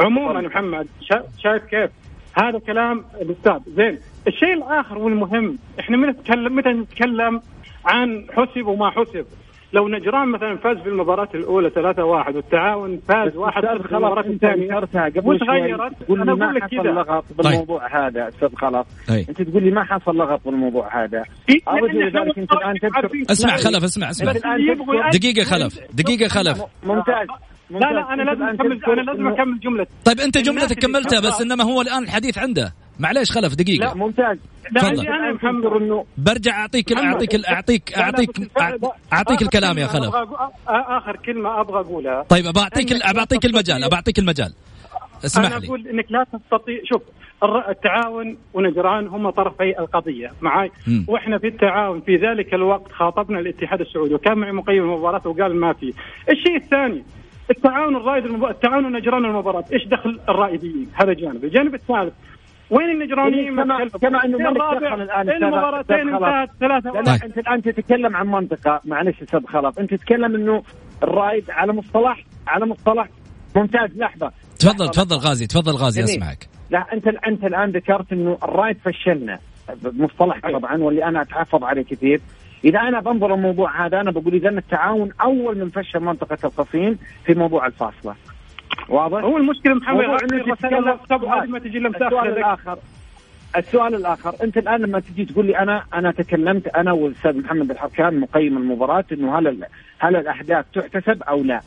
عموما محمد شا- شايف كيف هذا كلام الأستاذ زين الشيء الآخر والمهم إحنا متى نتكلم متى نتكلم عن حسب وما حسب لو نجران مثلا فاز في المباراة الأولى 3-1 والتعاون فاز 1 أستاذ في المباراة الثانية قبل شوي. وتغيرت تقول أنا لي أقول ما لك حصل كذا. لغط بالموضوع هذا أستاذ خلف أي. أنت تقول لي ما حصل لغط بالموضوع هذا. إحنا لذلك أنت الآن تذكر- اسمع خلف اسمع اسمع. أنت دقيقة خلف. دقيقة خلف. ممتاز. لا لا أنا لازم أكمل أنا لازم أكمل جملة. طيب أنت جملتك كملتها بس إنما هو الآن الحديث عنده. معليش خلف لا دقيقة ممتاز. لا. عندي أنا محمد إنه برجع أعطيك أعطيك اعطيك لا، لا، اعطيك لا، اعطيك الكلام يا خلف. آخر كلمة أبغى أقولها. طيب بعطيك لا بعطيك المجال بعطيك المجال. اسمح أنا لي. أقول إنك لا تستطيع شوف التعاون ونجران هم طرفي القضية. معي. وإحنا في التعاون في ذلك الوقت خاطبنا الاتحاد السعودي وكان معي مقيم المباراة وقال ما في. الشيء الثاني التعاون الرائد المب... التعاون ونجران المباراة. إيش دخل الرائدين؟ هذا جانب. الجانب الثالث وين النجرانيين؟ كما- متكلم؟ كما إنه ما الرابع، الآن أستاذ- المباراتين. انتهت ثلاثة طيب. انت الان تتكلم عن منطقة. معلش أستاذ خلف أنت تتكلم إنه الرايد على مصطلح على مصطلح ممتاز. لحظة. تفضل تفضل غازي تفضل غازي جميل. أسمعك. لا أنت أنت الآن ذكرت إنه الرايد فشلنا بمصطلح طبعا واللي أنا أتحفظ عليه كثير. إذا أنا بنظر الموضوع هذا أنا بقول إذا التعاون أول من فشل منطقة القصيم في موضوع الفاصلة. واضح؟ هو المشكلة محمد موضوع غير إنه رسائل تتكلم- الواتساب وهذه ما تجي السؤال الآخر السؤال الآخر أنت الآن لما تجي تقول لي أنا أنا تكلمت أنا والأستاذ محمد الحركان مقيم المباراة إنه هل هل الأهداف تحتسب أو لا؟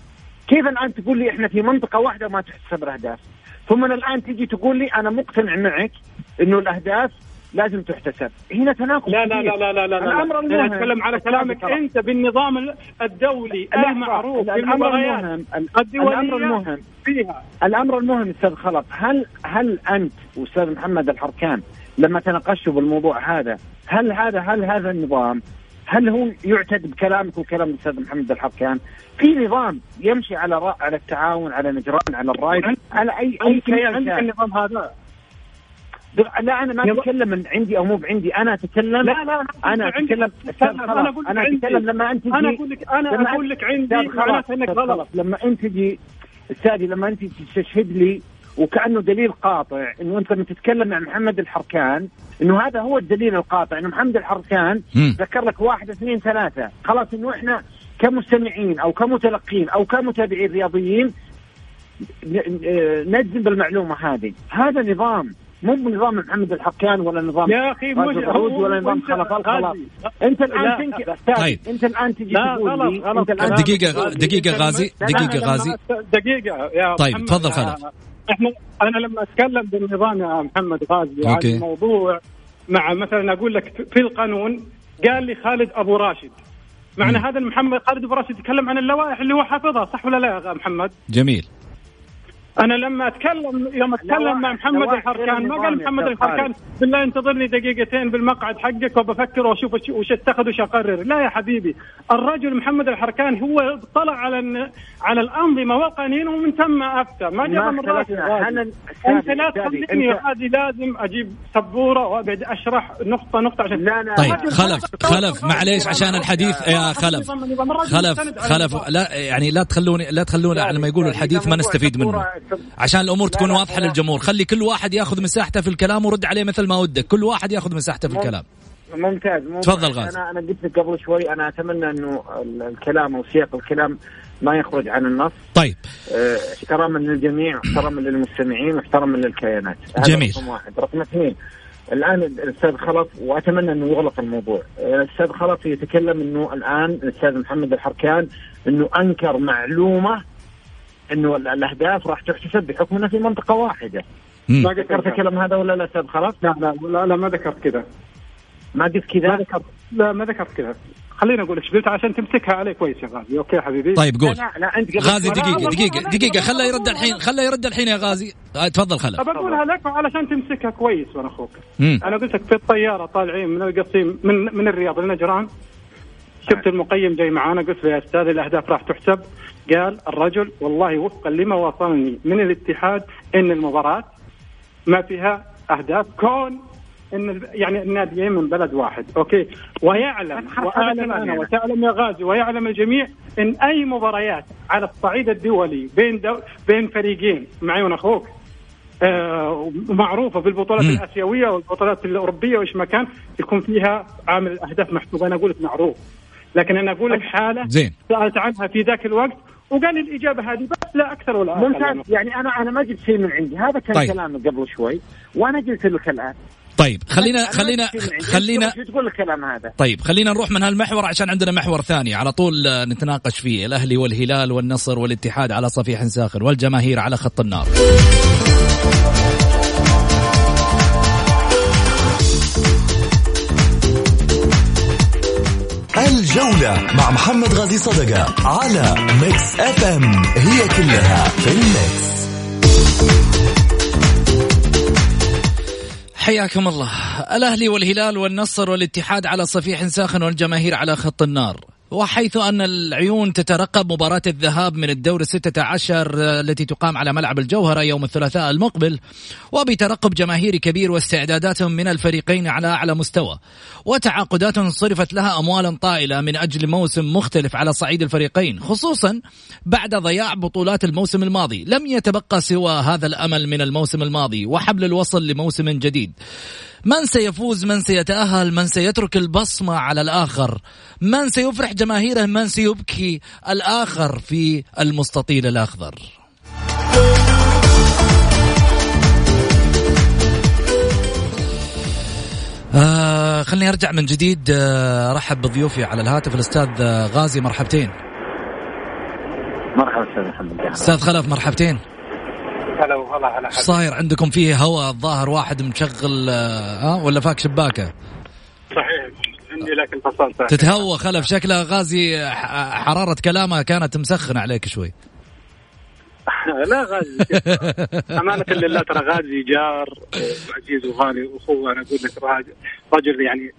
كيف الآن تقول لي إحنا في منطقة واحدة ما تحتسب الأهداف؟ ثم الآن تجي تقول لي أنا مقتنع معك إنه الأهداف لازم تحتسب، هنا تناقض لا لا كبير. لا لا لا لا الأمر أنا المهم أتكلم على كلامك. أنت بالنظام الدولي في الأمر المهم الأمر المهم فيها الأمر المهم أستاذ خلط هل هل أنت واستاذ محمد الحركان لما تناقشتوا بالموضوع هذا هل هذا هل هذا النظام هل هو يعتد بكلامك وكلام الاستاذ محمد الحركان؟ في نظام يمشي على. على التعاون على نجران على الرايد على اي أي كيان كان. النظام هذا لا أنا ما أتكلم من عندي أو مو بعندي. أنا اتكلم لا لا أنا عندي- اتكلم أنا أقول أنا عندي. أتكلم لما أنت أنا أقول لك أنا لما أقول لك عندي. معناته إنك غلط. لما أنت تجي أستاذي لما أنت تستشهد لي وكأنه دليل قاطع إنه أنت لما تتكلم مع محمد الحركان إنه هذا هو الدليل القاطع إنه محمد الحركان. ذكر لك واحد اثنين ثلاثة. خلاص إنه إحنا كمستمعين أو كمتلقين أو كمتابعين رياضيين ن- ن- نجزم بالمعلومة هذه. هذا نظام. مو بنظام محمد الحركان ولا نظام يا أخي العود ولا نظام خلف غازي. أنت الآن لا، تنكر طيب. أنت الآن تجي لا تقول غلط لي غلط أنت الآن دقيقة غازي. دقيقة غازي أنا غازي دقيقة يا طيب، تفضل خلف. إحنا أنا لما أتكلم بالنظام يا محمد غازي عن. الموضوع مع مثلا أقول لك في القانون قال لي خالد أبو راشد معنى. هذا محمد خالد أبو راشد يتكلم عن اللوائح اللي هو حافظها صح ولا لا يا محمد؟ جميل أنا لما اتكلم يوم أتكلم مع محمد الحركان ما قال محمد الحركان بالله انتظرني دقيقتين بالمقعد حقك وبفكر وأشوف وش- وش أتخذ وش أقرر. لا يا حبيبي الرجل محمد الحركان هو اطلع على الن- على الأنظمة والقوانين ومن ثم أفتى. ما جاب ما من. أنا أنت لا تخليني غازي لازم أجيب سبورة وابعد أشرح نقطه نقطة عشان لا لا. طيب خلف خلف- معليش عشان الحديث يا خلف. خلف. خلف. لا يعني لا تخلوني لا تخلونا على ما يقولوا الحديث ما نستفيد منه. عشان الأمور لا، تكون واضحة. للجمهور. خلي كل واحد ياخذ مساحته في الكلام ورد عليه مثل ما ودك. كل واحد ياخذ مساحته في. الكلام. ممتاز ممتاز. تفضل غازي. أنا أنا قلت لك قبل شوي أنا أتمنى إنه ال- الكلام أو سياق الكلام ما يخرج عن النص. طيب. آه، احتراما للجميع واحتراما للمستمعين واحتراما للكيانات. جميل. رقم واحد. رقم اثنين الآن الأستاذ خلف وأتمنى إنه يغلق الموضوع. آه، الأستاذ خلف يتكلم إنه الآن الأستاذ محمد الحركان إنه أنكر معلومة إنه ال- الأهداف راح تحتسب بحكم انها في منطقة واحدة. ما ذكرت الكلام هذا ولا لا أستاذ؟ خلف؟ لا لا لا, لا ما ذكرت كذا. ما قلت ما كذا؟ ذكرت لا ما ذكرت كذا. خليني أقول إيش قلت؟ عشان تمسكها عليه كويس يا غازي. أوكي حبيبي؟ طيب قول. لا لا أنت غازي دقيقة دقيقة دقيقة خله يرد الحين خله يرد الحين يا غازي. آه، تفضل خلف أبى أقولها لك علشان تمسكها كويس وأنا أخوك. مم. أنا قلت لك في الطيارة طالعين من القصيم من من الرياض لنجران شفت المقيم جاي معانا قلت له يا أستاذ الأهداف راح تحسب. قال الرجل والله وفقا لما وصلني من الاتحاد إن المباراة ما فيها أهداف كون إن ال- يعني الناديين من بلد واحد okay ويعلم وأعلم أنا. وتعلم يا غازي ويعلم الجميع إن أي مباريات على الصعيد الدولي بين دو بين فريقين معيون أخوك آه معروفة بالبطولات مم. الآسيوية والبطولات الأوروبية وإيش ما كان يكون فيها عامل الأهداف محسوب أنا أقول لك معروف لكن أنا أقول لك حالة زين. سألت عنها في ذاك الوقت وقال لي الإجابة هذه بس لا أكثر ولا أقل. ممتاز. يعني أنا أنا ما جبت شيء من عندي. هذا كان طيب. طيب. كلامي قبل شوي وأنا قلت لك الآن. طيب خلينا خلينا. خلينا تقول الكلام هذا؟ طيب خلينا نروح من هالمحور عشان عندنا محور ثاني. على طول آه، نتناقش فيه. الأهلي والهلال والنصر والاتحاد على صفيح ساخن والجماهير على خط النار. الجولة مع محمد غازي صدقة على Mix FM هي كلها في ال mix. حياكم الله. الأهلي والهلال والنصر والاتحاد على صفيح ساخن والجماهير على خط النار. وحيث أن العيون تترقب مباراة الذهاب من الدور الستة عشر التي تقام على ملعب الجوهرة يوم الثلاثاء المقبل وبترقب جماهيري كبير واستعدادات من الفريقين على أعلى مستوى. وتعاقدات صرفت لها أموالا طائلة من أجل موسم مختلف على صعيد الفريقين خصوصا بعد ضياع بطولات الموسم الماضي. لم يتبقى سوى هذا الأمل من الموسم الماضي وحبل الوصل لموسم جديد. من سيفوز من سيتأهل من سيترك البصمة على الآخر؟ من سيفرح جماهيره من سيبكي الآخر في المستطيل الأخضر؟ آه خليني أرجع من جديد. آه أرحب بضيوفي على الهاتف الأستاذ غازي مرحبتين. مرحبا أستاذ محمد. أستاذ خلف مرحبتين. هلا وهلا هلا صاير عندكم فيه هواء الظاهر واحد مشغل ها آه ولا فاك شباكة؟ صحيح عندي لكن فصلت تتهوى خلف شكله. غازي حرارة كلامه كانت مسخنة عليك شوي. <laughs> لا غازي أمانة لله ترى غازي جار وعزيز وغالي وأخوه أنا أقول لك رجل يعني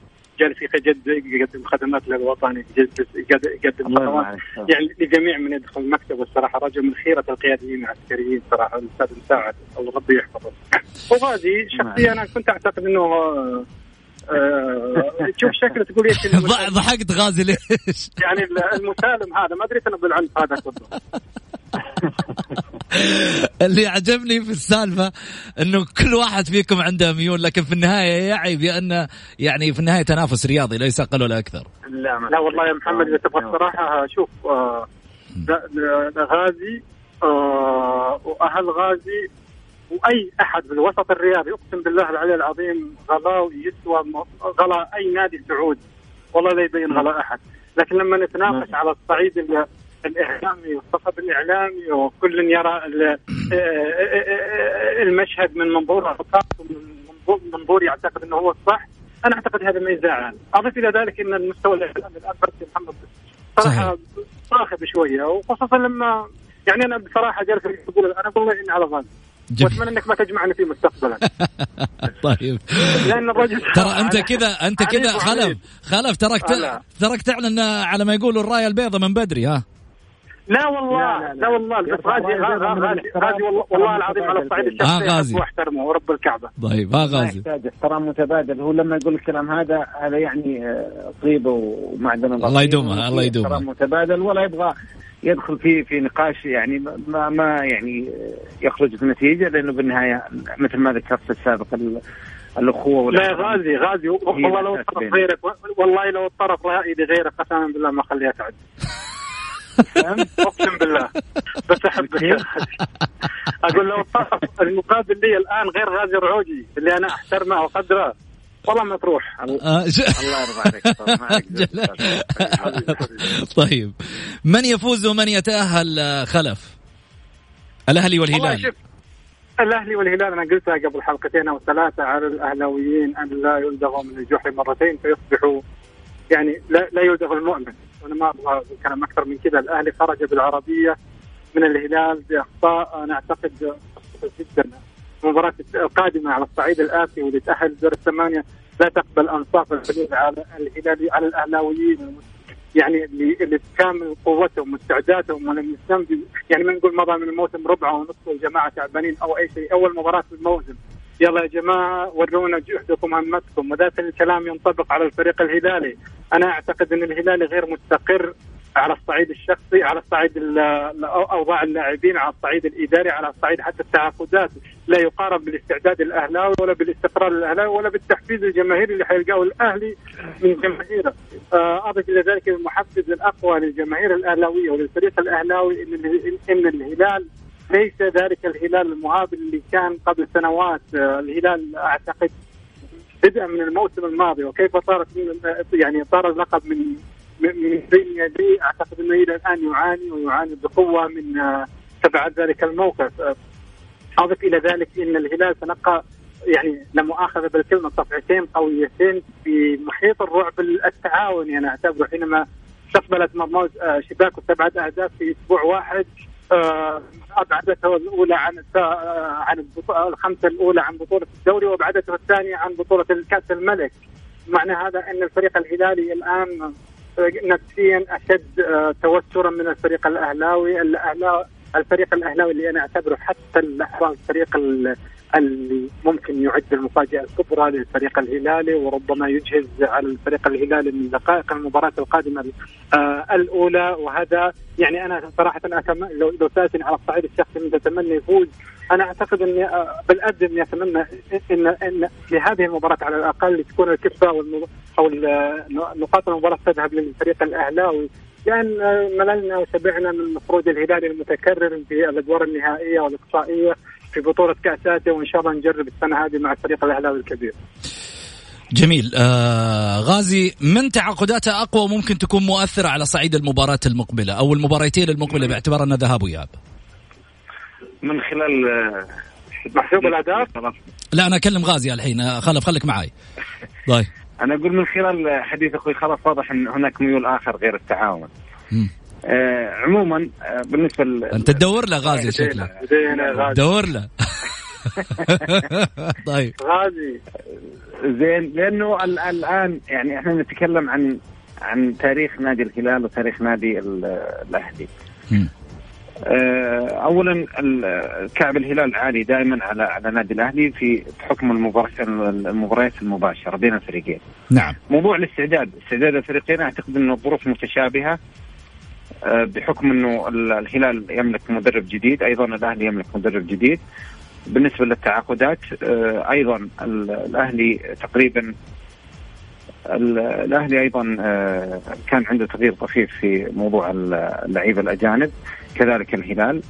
جالس يجد يقدم خدمات للوطن يقدم خدمات. يرحمه. يعني لجميع من يدخل المكتب الصراحة. رجل من خيرة القياديين العسكريين صراحة الأستاذ مساعد. الله ربي يحفظه. وغازي شخصيا أنا كنت أعتقد إنه آه، آه، تشوف شكله تقول ض- <laughs> ضحكت غازي ليش؟ يعني المسالم هذا ما أدري أنا بالعنف هذا كله. <laughs> <laughs> اللي عجبني في السالفة إنه كل واحد فيكم عنده ميول لكن في النهاية يعي بان يعني في النهاية تنافس رياضي ليس أقل ولا أكثر. لا لا والله يا محمد إذا تبغى الصراحة شوف آه، غازي آه، وأهل غازي وأي أحد في الوسط الرياضي أقسم بالله العلي العظيم غلاء يسوى غلاء أي نادي سعودي والله لا يبين غلاء أحد. لكن لما نتناقش على الصعيد ال- الاعلامي والصخب الاعلامي وكل يرى ال- المشهد من منظور الخاص ومن منظور- يعتقد إنه هو الصح. أنا أعتقد هذا ما يزعل. اضف إلى ذلك إن المستوى الإعلامي الآن محمد. صراحة صاخب شوية وخصوصا لما يعني أنا بصراحة جالس أقول أنا والله إني على ظن وأتمنى إنك ما تجمعني فيه مستقبلا. <laughs> طيب. لأن الرجل <laughs> ترى أنت كذا أنت كذا خلف. خلف ترك لا. ترك تعلن على ما يقولوا الراية البيضاء من بدري ها؟ لا والله لا، لا, لا، لا. والله بس غازي غازي غازي والله, والله العظيم على الصعيد آه، الشخصي غازي. أحبه واحترمه ورب الكعبة طيب ها ما غازي يحتاج احترام متبادل هو لما يقول الكلام هذا هذا يعني آه، طيبه ومعدن الله يدومها، الله يدومها. احترام متبادل ولا يبغى يدخل في في نقاش يعني ما ما يعني آه، يخرج بنتيجه لأنه بالنهاية مثل ما ذكرت في السابق ال- الأخوة لا. غازي غازي والله لو الطرف. غيرك والله لو الطرف رايي غيرك قسما بالله ما اخليها تعد؟ <laughs> أقسم بالله. بس أحبك يا. أقول لو الطرف المقابل لي الآن غير غازي الرعوجي اللي أنا احترمه واقدره والله ما تروح. آه، الله يرضى عليك. <laughs> طيب. من يفوز ومن يتأهل آه، خلف؟ الأهلي والهلال. الأهلي والهلال أنا قلتها قبل حلقتين أو ثلاثة على الأهلاويين أن لا يلدغوا من الجحر مرتين فيصبحوا يعني لا, لا يلدغ المؤمن. وأنا ما أبغى كلام أكثر من كذا. الأهلي خرج بالعربية من الهلال بإخطاء أنا أعتقد جدا. المباراة القادمة على الصعيد الآسيوي تأهل دور الثمانية لا تقبل أنصاف الحدود على الهلال على الأهلاويين. يعني اللي اللي بكامل قوتهم واستعدادهم ولم يستنفذ يعني ما نقول مضى من الموسم ربعه ونصف والجماعه تعبانين أو أي شيء. أول مباراة في الموسم. يلا يا جماعة ورونا جهدكم همتكم وذات الكلام ينطبق على الفريق الهلالي. أنا أعتقد إن الهلالي غير مستقر على الصعيد الشخصي على الصعيد أوضاع اللاعبين على الصعيد الإداري على الصعيد حتى التعاقدات. لا يقارن بالاستعداد الأهلاوي ولا بالاستقرار الأهلاوي ولا بالتحفيز الجماهيري اللي حيلقاه الأهلي من جماهيره. آه، أضف إلى ذلك المحفز الأقوى للجماهير الأهلاوية وللفريق الأهلاوي إن الهلال ليس ذلك الهلال المهاب اللي كان قبل سنوات آه، الهلال أعتقد بدءا من الموسم الماضي وكيف صارت يعني صار اللقب من من بين يديه أعتقد إنه إلى الآن يعاني ويعاني بقوة من آه، تبعات ذلك الموقف. آه، أضف إلى ذلك إن الهلال تلقى يعني لا مؤاخذه بالكلمة صفعتين قويتين في محيط الرعب التعاوني أنا أعتبره حينما استقبلت مرموز شباك سبعه أهداف في أسبوع واحد. أبعدته الأولى عن عن الخمسة الأولى عن بطولة الدوري وأبعدته الثانية عن بطولة الكأس الملك. معنى هذا أن الفريق الهلالي الآن نفسيا أشد آه، توترا من الفريق الأهلاوي الفريق الأهلاوي اللي أنا أعتبره حتى اللحظه الفريق اللي ممكن يعد المفاجأة الكبرى للفريق الهلالي وربما يجهز على الفريق الهلالي من دقائق المباراة القادمة آه الأولى. وهذا يعني أنا صراحة أتمنى لو لو سألتني على الصعيد الشخصي من اتمنى يفوز أنا أعتقد إني آه بالأدب إني أتمنى ان إن في هذه المباراة على الأقل تكون الكفه أو نقاط المباراة تذهب للفريق الأهلاوي. لأن مللنا وشبعنا من خروج الهلال المتكرر في الادوار النهائيه والاقصائيه في بطوله كاس اسيا وان شاء الله نجرب السنة هذه مع الفريق الاهلاوي الكبير. جميل. آه غازي من تعاقداتها أقوى ممكن تكون مؤثرة على صعيد المباراة المقبلة أو المباراتين المقبلة باعتبار انها ذهاب واياب من خلال آه، محسوب الاهداف لا أنا أكلم غازي الحين. آه، خلف خليك معي طيب أنا أقول من خلال حديث أخوي خلاص واضح إن هناك ميول آخر غير التعاون. آه عموما آه بالنسبة ل... أنت تدور له غازي شكله. تدور له. <laughs> طيب. غازي. زين لأنه الآن يعني إحنا نتكلم عن عن تاريخ نادي الهلال وتاريخ نادي الأهلي. اولا كعب الهلال عالي دائما على على نادي الأهلي في بحكم المباريات المباريات المباشرة بين الفريقين. نعم. موضوع الاستعداد، استعداد الفريقين أعتقد إنه الظروف متشابهة آه، بحكم إنه الهلال يملك مدرب جديد، أيضا الأهلي يملك مدرب جديد. بالنسبة للتعاقدات آه، أيضا الأهلي تقريبا الأهلي أيضا كان عنده تغيير طفيف في موضوع اللعيبة الأجانب كذلك الهلال.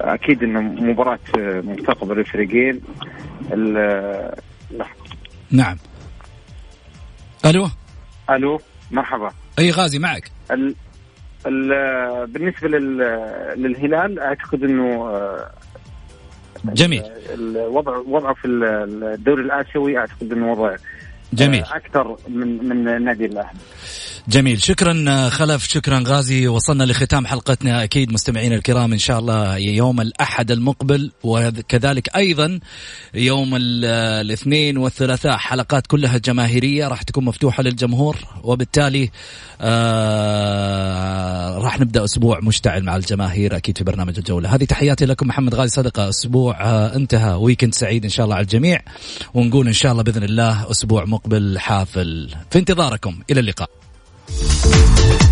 أكيد إنه مباراة مستقبل الفريقين نعم. ألو؟ ألو مرحبا. أي غازي معك؟ ال... ال... بالنسبة لل... للهلال أعتقد إنه جميل. الوضع وضعه في الدوري الآسيوي أعتقد إنه وضع جميل. أكثر من من نادي الأهلي. جميل. شكرا خلف شكرا غازي. وصلنا لختام حلقتنا. أكيد مستمعينا الكرام إن شاء الله يوم الأحد المقبل وكذلك أيضا يوم الاثنين والثلاثاء. حلقات كلها جماهيرية راح تكون مفتوحة للجمهور وبالتالي آه راح نبدأ أسبوع مشتعل مع الجماهير أكيد في برنامج الجولة. هذه تحياتي لكم محمد غازي. صدقه أسبوع آه انتهى. ويكند سعيد إن شاء الله على الجميع. ونقول إن شاء الله بإذن الله أسبوع مقبل حافل. في انتظاركم. إلى اللقاء. Thank you.